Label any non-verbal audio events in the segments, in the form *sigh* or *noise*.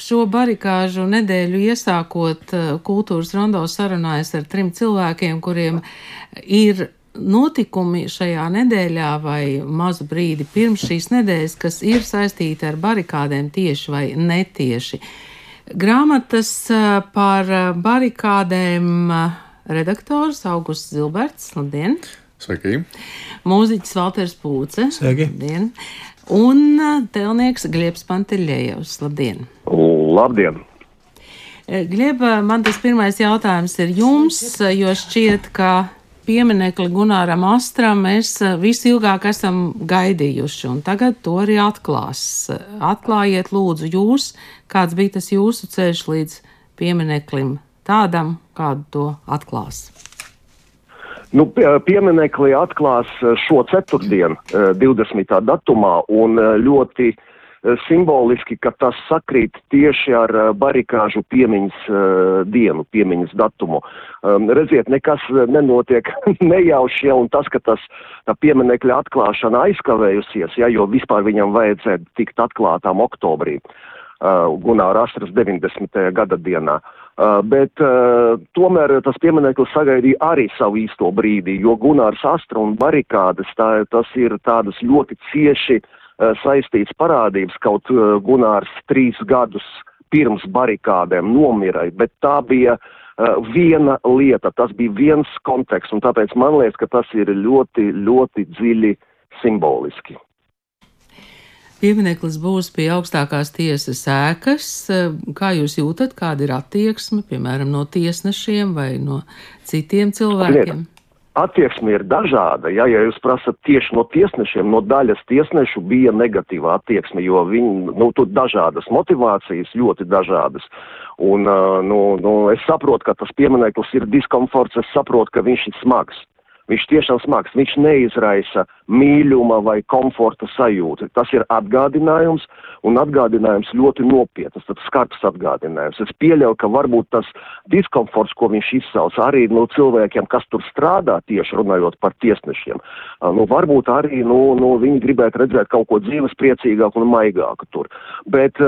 šo barikāžu nedēļu iesākot kultūras rondo sarunājas ar trim cilvēkiem, kuriem ir notikumi šajā nedēļā vai mazu brīdi pirms šīs nedēļas, kas ir saistīti ar barikādēm tieši vai netieši. Grāmatas par barikādēm redaktors Augusts Zilberts. Labdien! Sveiki! Mūziķis Valters Pūce. Sveiki! Labdien! Un telnieks Gliebs Panteļējevs. Labdien! Labdien! Glieba, man tas pirmais jautājums ir jums, jo šķiet, ka pieminekli Gunāram Astram mēs visilgāk esam gaidījuši, un tagad to arī atklās. Atklājiet lūdzu jūs, kāds bija tas jūsu ceļš līdz piemineklim tādam, kādu to atklās? Nu, pieminekli atklās šo ceturtdienu, 20. Eh, datumā, un ļoti simboliski, ka tas sakrīt tieši ar barikāžu piemiņas dienu, piemiņas datumu. Um, redziet, nekas nenotiek *laughs* nejauši, ja, un tas, ka tas pieminekļa atklāšana aizkavējusies, ja, jo vispār viņam vajadzēja tikt atklātām oktobrī, Gunāra Astras 90. gada dienā. Bet tomēr tas piemineklis sagaidīja arī savu īsto brīdi, jo Gunārs Astra un barikādes tā, tas ir tādas ļoti cieši uh, saistīts parādības, kaut uh, Gunārs trīs gadus pirms barikādēm nomira, bet tā bija uh, viena lieta, tas bija viens konteksts, un tāpēc man liekas, ka tas ir ļoti, ļoti dziļi simboliski. Piemineklis būs pie augstākās tiesas ēkas. Kā jūs jūtat, kāda ir attieksme, piemēram, no tiesnešiem vai no citiem cilvēkiem? Attieksme ir dažāda. Ja, ja jūs prasat tieši no tiesnešiem, no daļas tiesnešu bija negatīva attieksme, jo viņi, nu, tur dažādas motivācijas, ļoti dažādas. Un, nu, nu, es saprotu, ka tas piemineklis ir diskomforts, es saprotu, ka viņš ir smags. Viņš tiešām smags, viņš neizraisa mīļuma vai komforta sajūtu. Tas ir atgādinājums, un atgādinājums ļoti nopietns, tad skarbs atgādinājums. Es pieļauju, ka varbūt tas diskomforts, ko viņš izsauc arī no cilvēkiem, kas tur strādā, tieši runājot par tiesnešiem, nu, varbūt arī nu, nu, viņi gribētu redzēt kaut ko dzīves priecīgāku un maigāku tur. Bet,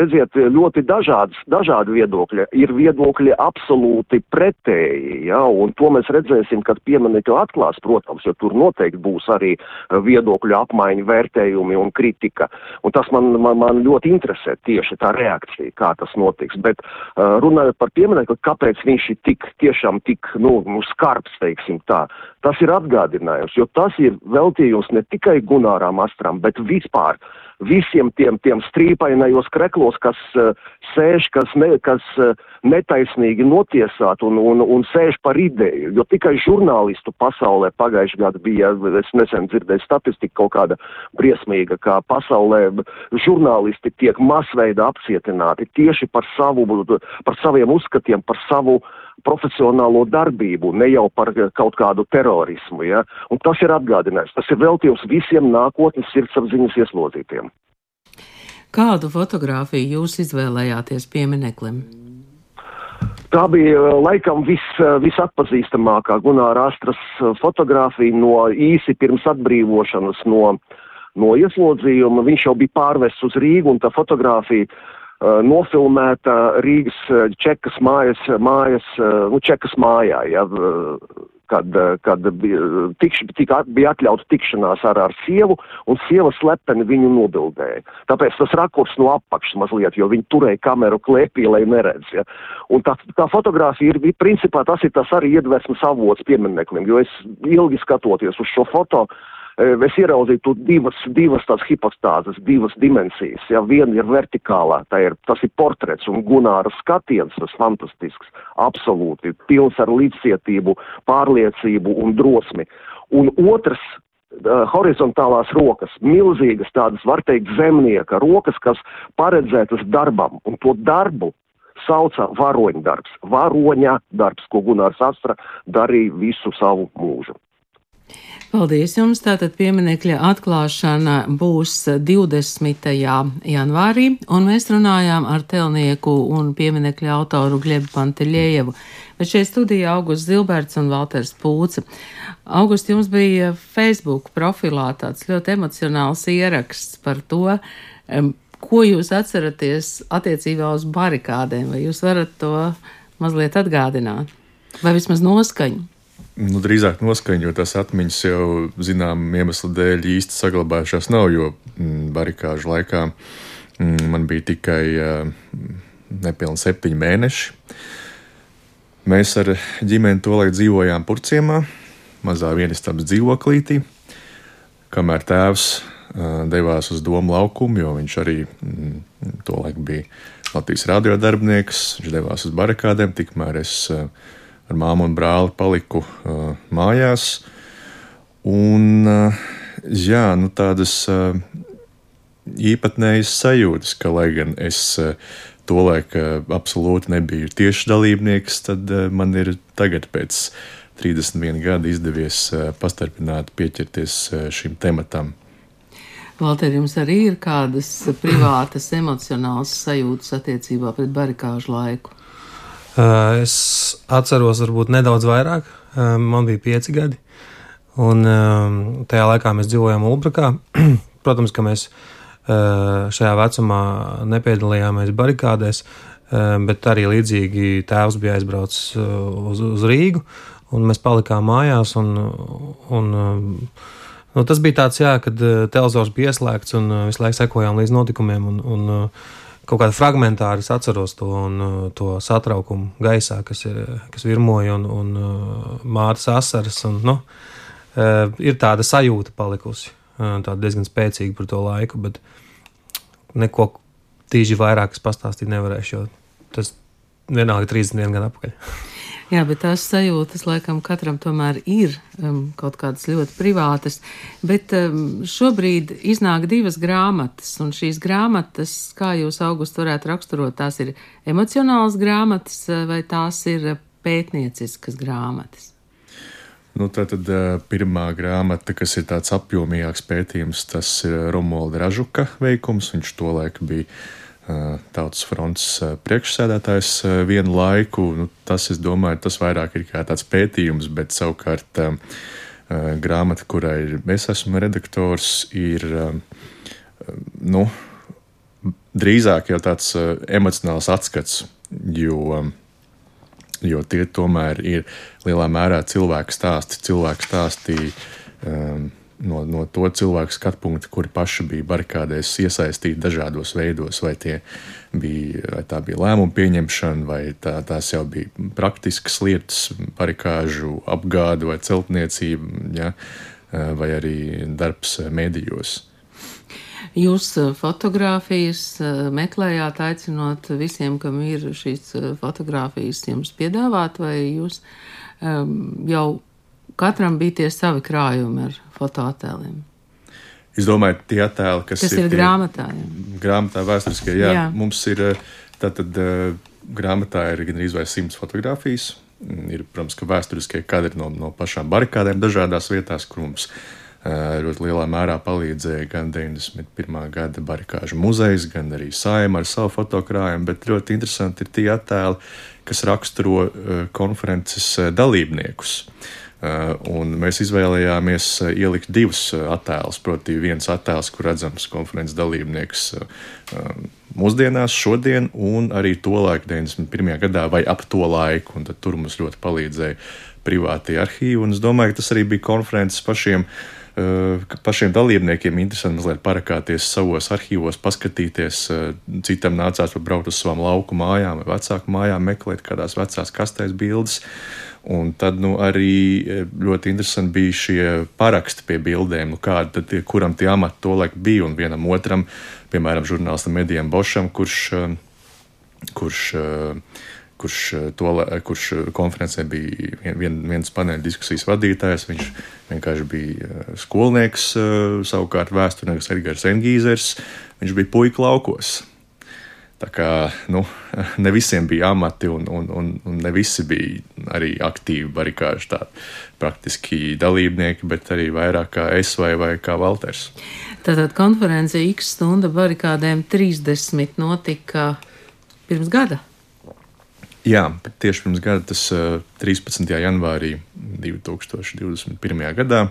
redziet, ļoti dažādas, dažādi viedokļi. Ir viedokļi absolūti pretēji, ja, un to mēs redzēsim, kad pieminekļi to atklās, protams, jo tur noteikti būs arī eh, viedokļu apmaiņa, vērtējumi un kritika. Un tas man, man, man ļoti interesē tieši tā reakcija, kā tas notiks. Bet uh, runājot par pieminekli, kāpēc viņš ir tik, tiešām tik, nu, nu skarbs, teiksim tā, tas ir atgādinājums, jo tas ir veltījums ne tikai Gunāram Astram, bet vispār visiem tiem, tiem strīpainajos kreklos, kas uh, sēž, kas, ne, kas uh, netaisnīgi notiesāt un, un, un sēž par ideju, jo tikai žurnālistu pasaulē pagājuši gadu bija, es nesen dzirdēju statistiku kaut kāda briesmīga, kā pasaulē žurnālisti tiek masveida apcietināti tieši par savu, par saviem uzskatiem, par savu profesionālo darbību, ne jau par kaut kādu terorismu, ja, un tas ir atgādinājums, tas ir veltījums visiem nākotnes sirdsapziņas ieslodzītiem. Kādu fotografiju jūs izvēlējāties piemineklim? Tā bija eh, laikam vis, eh, visatpazīstamākā Gunāra Astras eh, fotografija no īsi pirms atbrīvošanas no, no ieslodzījuma. Viņš jau bija pārvests uz Rīgu un tā fotografija uh, nofilmēta Rīgas Čekas mājas, mājas nu, Čekas mājā. Ja, kad, eh, kad bija, tikš, tika, bija atļauta tikšanās ar, ar sievu, un sieva slepeni viņu nobildēja. Tāpēc tas rakurs no apakšas mazliet, jo viņi turēja kameru klēpī, lai neredz. Ja. Un tā, tā fotografija ir, principā tas ir tas arī iedvesmas avots piemineklim, jo es ilgi skatoties uz šo foto, uh, es ieraudzītu divas, divas tās hipostāzes, divas dimensijas. Ja viena ir vertikālā, ir, tas ir portrets un Gunāra skatiens, tas fantastisks, absolūti, pilns ar līdzcietību, pārliecību un drosmi. Un otrs horizontālās rokas, milzīgas tādas, var teikt, zemnieka rokas, kas paredzētas darbam, un to darbu sauca varoņa darbs, varoņa darbs, ko Gunārs Astra darīja visu savu mūžu. Paldies jums! Tātad pieminekļa atklāšana būs 20. janvārī, un mēs runājām ar telnieku un pieminekļa autoru Glebu Panteļievu. Bet šeit studijā Augusts Zilberts un Valters Pūce. August, jums bija Facebook profilā tāds ļoti emocionāls ieraksts par to, ko jūs atceraties attiecībā uz barikādēm? Vai jūs varat to mazliet atgādināt? Vai vismaz noskaņu? Nu, drīzāk noskaņa, jo tās atmiņas jau zinām iemeslu dēļ īsti saglabājušās nav, jo mm, barikāžu laikā mm, man bija tikai uh, nepilni septiņi mēneši. Mēs ar ģimeni tolaik dzīvojām Purciemā, mazā vienistabas dzīvoklītī, kamēr tēvs uh, devās uz domu laukumu, jo viņš arī mm, tolaik bija Latvijas radiodarbinieks, viņš devās uz barikādēm, tikmēr es uh, ar māmu un brāli paliku uh, mājās. Un, uh, jā, nu, tādas uh, īpatnējas sajūtas, ka, lai gan es uh, tolaik uh, absolūti nebiju tieši dalībnieks, tad uh, man ir tagad pēc 31 gadu izdevies uh, pastarpināt pieķerties uh, šim tematam. Valter, jums arī ir kādas privātas, emocionālas sajūtas attiecībā pret barikāžu laiku? Eh, es atceros, varbūt nedaudz vairāk. Eh, man bija pieci gadi. Un eh, tajā laikā mēs dzīvojām Ulbrakā. *clears throat* Protams, ka mēs šajā vecumā nepiedalījāmies barikādēs, bet arī līdzīgi tēvs bija aizbraucis uz, uz Rīgu, un mēs palikām mājās. Un, un, nu, tas bija tāds, jā, kad televizors bija ieslēgts un visu laiku sekojām līdz notikumiem. Un, un, kaut kādā fragmentāri es atceros to, un, uh, to satraukumu gaisā, kas, ir, kas virmoja, un, un uh, mātes asaras. Un, nu, uh, ir tāda sajūta palikusi, tāda diezgan spēcīga par to laiku, bet neko tīži vairāk pastāstīt nevarēšu, jo tas vienalga 31 gadu atpakaļ. *laughs* Jā, bet tās sajūtas laikam katram tomēr ir um, kaut kādas ļoti privātas. Bet um, šobrīd iznāk divas grāmatas, un šīs grāmatas, kā jūs augustu varētu raksturot, tās ir emocionālas grāmatas uh, vai tās ir pētnieciskas grāmatas? Nu, tā tad uh, pirmā grāmata, kas ir tāds apjomīgāks pētījums, tas ir Romualda Ražuka veikums. Viņš tolaik bija Tautas fronts priekšsēdētājs vienu laiku. Nu, tas, es domāju, tas vairāk ir kā tāds pētījums, bet savukārt grāmata, kurai es esmu redaktors, ir nu, drīzāk jau tāds emocionāls atskats, jo, jo tie tomēr ir lielā mērā cilvēku stāsti, cilvēku stāstī. No, no to cilvēku skatu punkta, kuri paši bija barikādēs iesaistīti dažādos veidos, vai, bija, vai tā bija lēmuma pieņemšana, vai tā, tās jau bija praktiskas lietas, barikāžu apgāde vai celtniecība, ja, vai arī darbs medijos. Jūs eh, fotografijas eh, meklējāt, aicinot visiem, kam ir šīs eh, fotografijas, jums piedāvāt, vai jūs um, jau katram bija tie savi krājumi ar fotoattēliem. Es domāju, tie attēli, kas, kas ir, ir grāmatā. Jā. Grāmatā vēsturiskie, jā, jā. Mums ir tātad grāmatā ir gandrīz vai simts fotografijas. Ir, protams, ka vēsturiskie kadri no, no pašām barikādēm dažādās vietās, kur mums ļoti lielā mērā palīdzēja gan 91. gada barikāžu muzejs, gan arī saima ar savu fotokrājumu, bet ļoti interesanti ir tie attēli, kas raksturo konferences dalībniekus. Uh, un mēs izvēlējāmies uh, ielikt divus uh, attēlus. Proti, viens attēls, kur redzams konferences dalībnieks mūsdienās, šodien, un arī to laiku, 91. gadā, vai ap to laiku. Tur mums ļoti palīdzēja privātie arhīvi. Un es domāju, ka tas arī bija konferences pašiem. Pašiem dalībniekiem interesanti mazliet parakāties savos arhīvos, paskatīties. Citam nācās braukt uz savām lauku mājām vai vecāku mājām, meklēt kādās vecās kastēs bildes. Uh, Un tad nu, arī e, ļoti interesanti bija šie paraksti pie bildēm, nu, kādi tad, kuram tie amati tolaik bija un vienam otram, piemēram, žurnālistam Medijam Bošam, kurš, e, kurš, e, kurš, to, kurš konferencē bija vien, viens paneļa diskusijas vadītājs. Viņš vienkārši bija skolnieks, savukārt vēsturnieks Edgars Engīzers. Viņš bija puika laukos. Tā kā nu, *laughs* ne visiem bija amati, un, un, un, un ne visi bija arī aktīvi barikāžu tādi praktiski dalībnieki, bet arī vairāk kā es vai, vai kā Valters. Tātad konference X stunda barikādēm 30 notika pirms gada. Jā, tieši pirms gada, tas 13. janvārī 2021. gadā.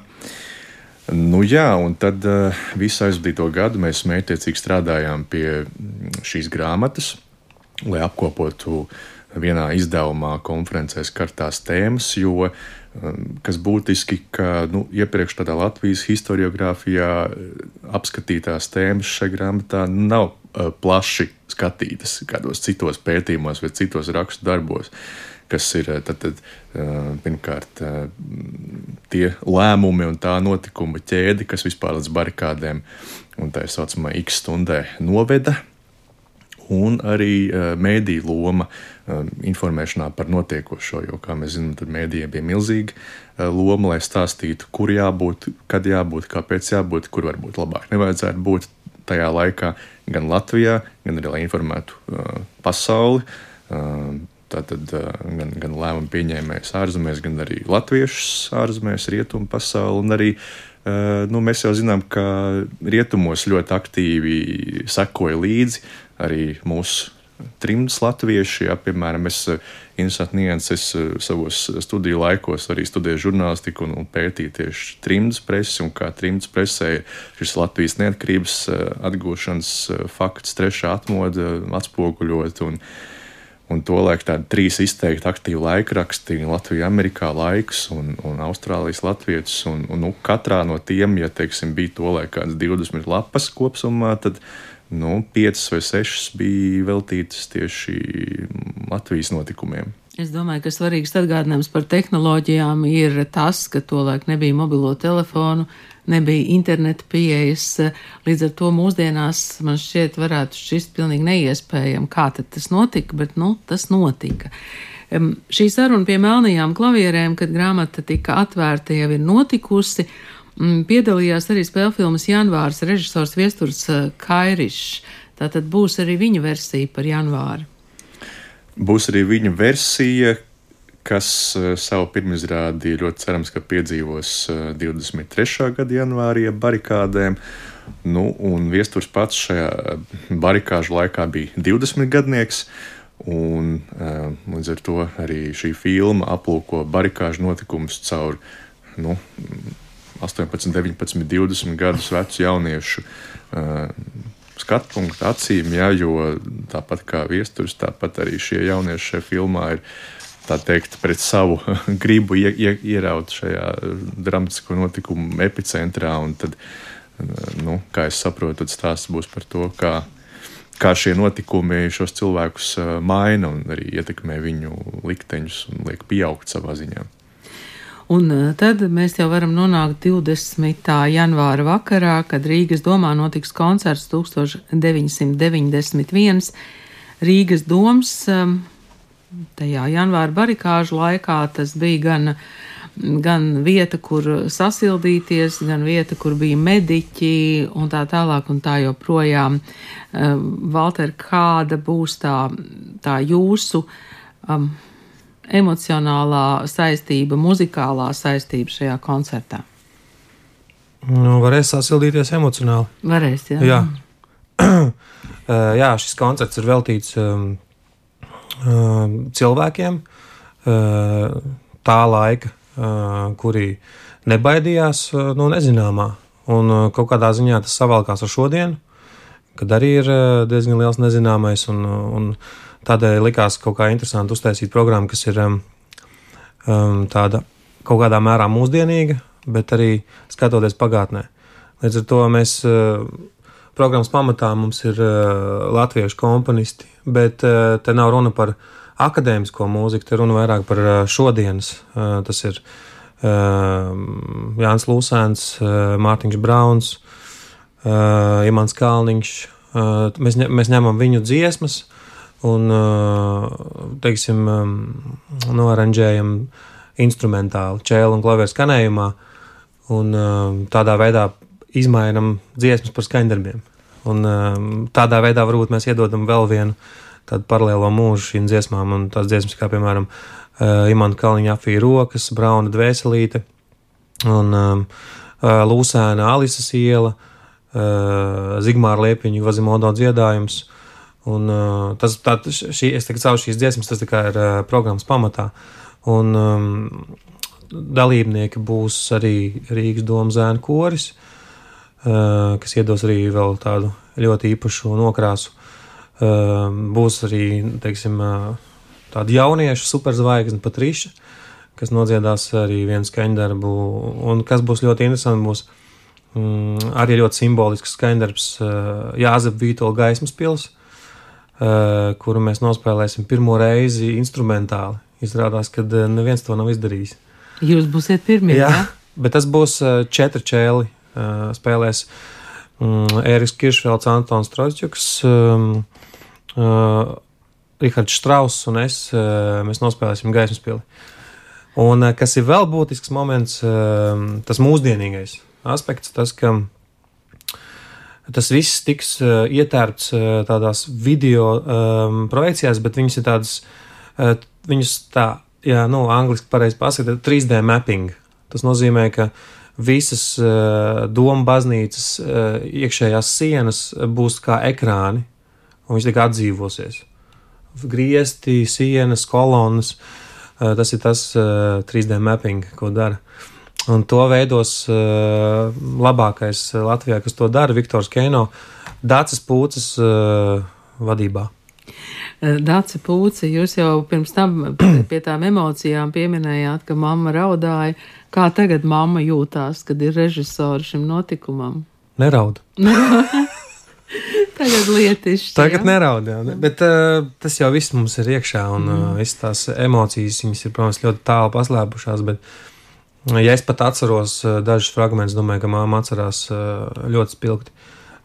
Nu, jā, un tad uh, visu aizvadīto gadu mēs mērķiecīgi strādājām pie mm, šīs grāmatas, lai apkopotu vienā izdevumā konferencēs kartās tēmas, jo um, kas būtiski, ka nu, iepriekš tādā Latvijas historiografijā apskatītās tēmas šajā grāmatā nav uh, plaši skatītas kādos citos pētījumos vai citos rakstu darbos. Kas ir tad, tad, pirmkārt tie lēmumi un tā notikuma ķēde, kas vispār līdz barikādēm un tā saucamā X stundē noveda. Un arī uh, mēdīņu loma uh, informēšanā par notiekošo, jo, kā mēs zinām, tad mēdījiem bija milzīga uh, loma, lai stāstītu, kur jābūt, kad jābūt, kāpēc jābūt, kur varbūt labāk nevajadzētu būt tajā laikā, gan Latvijā, gan arī lai informētu uh, pasauli. Uh, Tātad gan, gan lēmumu pieņēmējs ārzemēs, gan arī latviešus ārzemēs, rietumu pasauli. Arī nu, mēs jau zinām, ka rietumos ļoti aktīvi sekoja līdzi arī mūsu trimdas latvieši. Ja, piemēram, es interesanti nianses savos studiju laikos arī studēju žurnālistiku un, un pētīju tieši trimdas presi un kā trimdas presē šis Latvijas neatkarības atgūšanas fakts, trešā atmoda atspoguļot. Un, Un tolaik tādi trīs izteikti aktīvi laikraksti - Latvija, Amerikā laiks un, un Austrālijas latvietis. Un, un, nu, katrā no tiem, ja teiksim, bija tolaik kāds 20 lapas kopsumā, tad nu, 5 vai 6 bija veltītas tieši Latvijas notikumiem. Es domāju, ka svarīgs atgādinājums par tehnoloģijām ir tas, ka tolaik nebija mobilo telefonu, nebija interneta pieejas. Līdz ar to mūsdienās man šķiet, varētu šķist pilnīgi neiespējami, kā tas notika, bet nu, tas notika. Šī saruna pie melnajām klavierēm, kad grāmata tika atvērta, jau ir notikusi. Um, piedalījās arī spēļu filmas Janvārs režisors Viesturs uh, Kairišs. Tātad būs arī viņa versija par janvāru. Būs arī viņa versija, kas eh, savu pirmizrādi ļoti cerams, ka piedzīvos 23. Eh, gada janvārī barikādēm. Nu, un Viesturs pats šajā barikāžu laikā bija 20 gadnieks. Un, eh, līdz ar to arī šī filma aplūko barikāžu notikumus caur nu, 18, 19, 20 gadus vecu jauniešu skatu punktu acīm, ja, jo tāpat kā viesturs, tāpat arī šie jaunieši šajā filmā ir tā teikt, pret savu *laughs* gribu ie, ie, ieraut šajā dramatisko notikumu epicentrā. Tad, nu, kā es saprotu, tad stāsts būs par to, kā, kā šie notikumi šos cilvēkus maina un arī ietekmē viņu likteņus un liek pieaugt savā ziņā. Un tad mēs jau varam nonākt 20. janvāra vakarā, kad Rīgas domā notiks koncerts 1991. Rīgas domas tajā janvāra barikāžu laikā tas bija gan, gan vieta, kur sasildīties, gan vieta, kur bija mediķi un tā tālāk un tā joprojām. Valter, kāda būs tā, tā jūsu um, emocionālā saistība, muzikālā saistība šajā koncertā? Nu, varēs sasildīties emocionāli. Varēs, jā. Jā, *clears throat* jā šis koncerts ir veltīts um, Um, cilvēkiem uh, tā laika, uh, kuri nebaidījās uh, no nezināmā. Un kaut kādā ziņā tas savalkās ar šodienu, kad arī ir diezgan liels nezināmais. Un, un tādēļ likās kaut kā interesanti uztaisīt programmu, kas ir um, um, tāda kaut kādā mērā mūsdienīga, bet arī skatoties pagātnē. Līdz ar to mēs uh, programmas pamatā mums ir uh, latviešu komponisti, bet uh, te nav runa par akadēmisko mūziku, te runa vairāk par uh, šodienas. Uh, tas ir uh, Jānis Lūsēns, uh, Mārtiņš Brauns, uh, Imants Kalniņš. Uh, mēs, ne, mēs ņemam viņu dziesmas un, uh, teiksim, um, noranžējam instrumentāli, čēlu un klavēru skanējumā. Un, uh, tādā veidā izmainām dziesmas par skaņdarbiem. Un, um, tādā veidā varbūt mēs iedodam vēl vienu tādu paralēlo mūžu šīm dziesmām. Un tās dziesmas, kā piemēram uh, Imants Kalniņa apvīra rokas, Brauna dvēselīte un um, uh, Lūsēna Alises iela, uh, Zigmāra Liepiņa Vazimodo dziedājums. Un, uh, tas, tā, šī, es tagad caur šīs dziesmas, tas ir uh, programmas pamatā. Un, um, dalībnieki būs arī Rīgas domu zēnu koris, kas iedos arī vēl tādu ļoti īpašu nokrāsu. Būs arī, teiksim, tāda jauniešu superzvaigzne Patriša, kas nodziedās arī vienu skaņdarbu, un kas būs ļoti interesanti, būs mm, arī ļoti simbolisks skaņdarbs Jāzep Vītola gaismas pils, kuru mēs nospēlēsim pirmo reizi instrumentāli. Izrādās, ka neviens to nav izdarījis. Jūs būsiet pirmie. Jā, ja? bet tas būs četri čēli. Spēlēs Ēriks Kiršfelds, Antons Trojčuks, um, uh, Rihards Strauss un es. Uh, mēs nospēlēsim gaismas pili. Un uh, kas ir vēl būtisks moments, uh, tas mūsdienīgais aspekts, tas, ka tas viss tiks uh, ietērpts uh, tādās video um, projekcijās, bet viņas ir tādas, uh, viņas tā jā, nu, angliski pareizi pasakot, 3D mapping. Tas nozīmē, ka visas uh, domu baznīcas uh, iekšējās sienas būs kā ekrāni, un viņas tikai atdzīvosies. Griezti, sienas, kolonas. Uh, tas ir tas uh, 3D mapping, ko dara. Un to veidos uh, labākais Latvijā, kas to dara, Viktors Keino, Dācis Pūces uh, vadībā. Eh, Dāci Pūci, jūs jau pirms tam pie tām emocijām pieminējāt, ka mamma raudāja. Kā tagad mamma jūtās, kad ir režisori šim notikumam? Neraud. *laughs* Tagad lietišķi. Tagad ja? neraud, jā. Bet uh, tas jau viss mums ir iekšā, un mm. uh, visas tās emocijas, viņas ir, protams, ļoti tālu paslēpušās, bet, ja es pat atceros uh, dažus fragmentus, domāju, ka māma atcerās uh, ļoti spilgti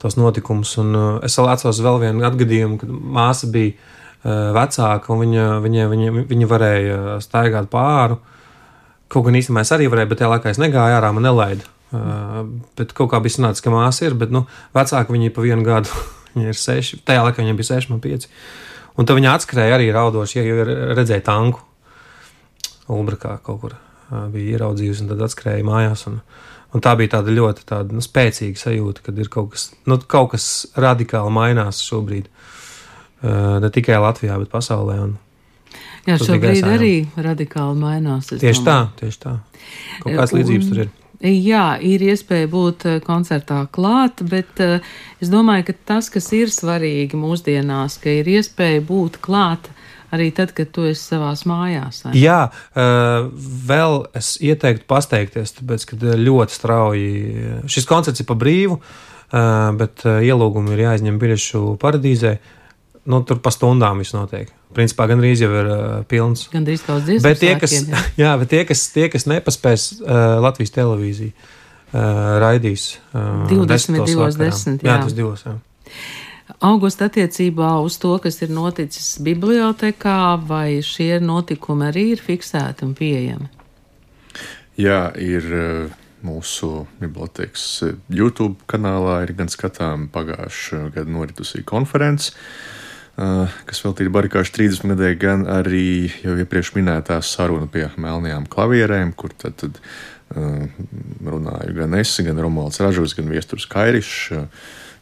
tos notikumus, un uh, es vēl atceros vēl vienu atgadījumu, kad māsa bija vecāka, un viņa, viņa, viņa, viņa varēja staigāt pāri. Kaut gan īstenībā es arī varēju, bet tajā laikā es negāju ārā, man nelaida. Uh, bet kaut kā bija sanācis, ka māsa ir, bet nu, vecāka viņa pa vienu gadu, *laughs* viņa ir seši, tajā laikā viņa bija seši, man pieci. Un tad viņa atskrēja arī raudoši, ja jau redzēja tanku. Ulbrakā kaut kur uh, bija ieraudzījusi, un tad atskrēja mājās. Un, un tā bija tāda ļoti tāda, nu, spēcīga sajūta, kad ir kaut kas, nu, kaut kas radikāli mainās šobrīd. Uh, ne tikai Latvijā, bet pasaulē. Un, Jā, šobrīd arī radikāli mainās. Tieši domāju. tā, tieši tā. Kaut kādas līdzības tur ir. Jā, ir iespēja būt eh, koncertā klāt, bet es domāju, ka tas, kas ir svarīgi mūsdienās, ka ir iespēja būt klāt arī tad, kad tu esi savās mājās. Ne? Jā, vēl es ieteiktu pasteikties, tāpēc, ka ļoti strauji šis koncerts ir pa brīvu, bet ielūgumi ir jāizņem biļešu paradīzē. Nu, tur pa stundām viss notiek principā gandrīz jau ir uh, pilns. Gandrīz kā uz dziesmu. Bet tie, kas, jā. *laughs* jā, bet tie, kas, tie, kas nepaspēs uh, Latvijas televīziju, uh, raidīs uh, 22.10. Jā. jā, tas divos. Jā. Augusta attiecībā uz to, kas ir noticis bibliotekā, vai šie notikumi arī ir fiksēti un pieejami? Jā, ir mūsu bibliotekas YouTube kanālā, ir gan skatām pagājušā gada noritusī konferences kas veltīta barikāšu 30 gadē, gan arī jau iepriekš minētā saruna pie melnajām klavierēm, kur tad, tad uh, runāju gan es, gan Romualds Ražus, gan Viesturs Kairišs.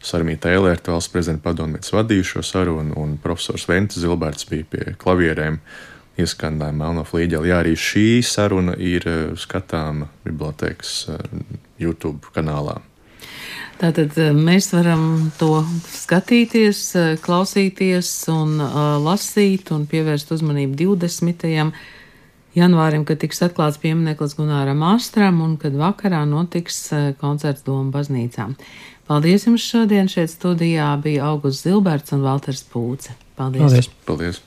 Sarmīta Eilērta valsts prezidenta padomnieks vadīja šo sarunu, un profesors Vents Zilberts bija pie klavierēm ieskandāja Melno flīģeli. Jā, arī šī saruna ir skatāma bibliotekas YouTube kanālā. Tātad eh, mēs varam to skatīties, eh, klausīties un uh, lasīt un pievērst uzmanību 20. janvārim, kad tiks atklāts piemineklis Gunāram Astram un kad vakarā notiks koncerts Doma baznīcā. Paldies jums šodien šeit studijā bija Augusts Zilberts un Valters Pūce. Paldies! Paldies! Paldies.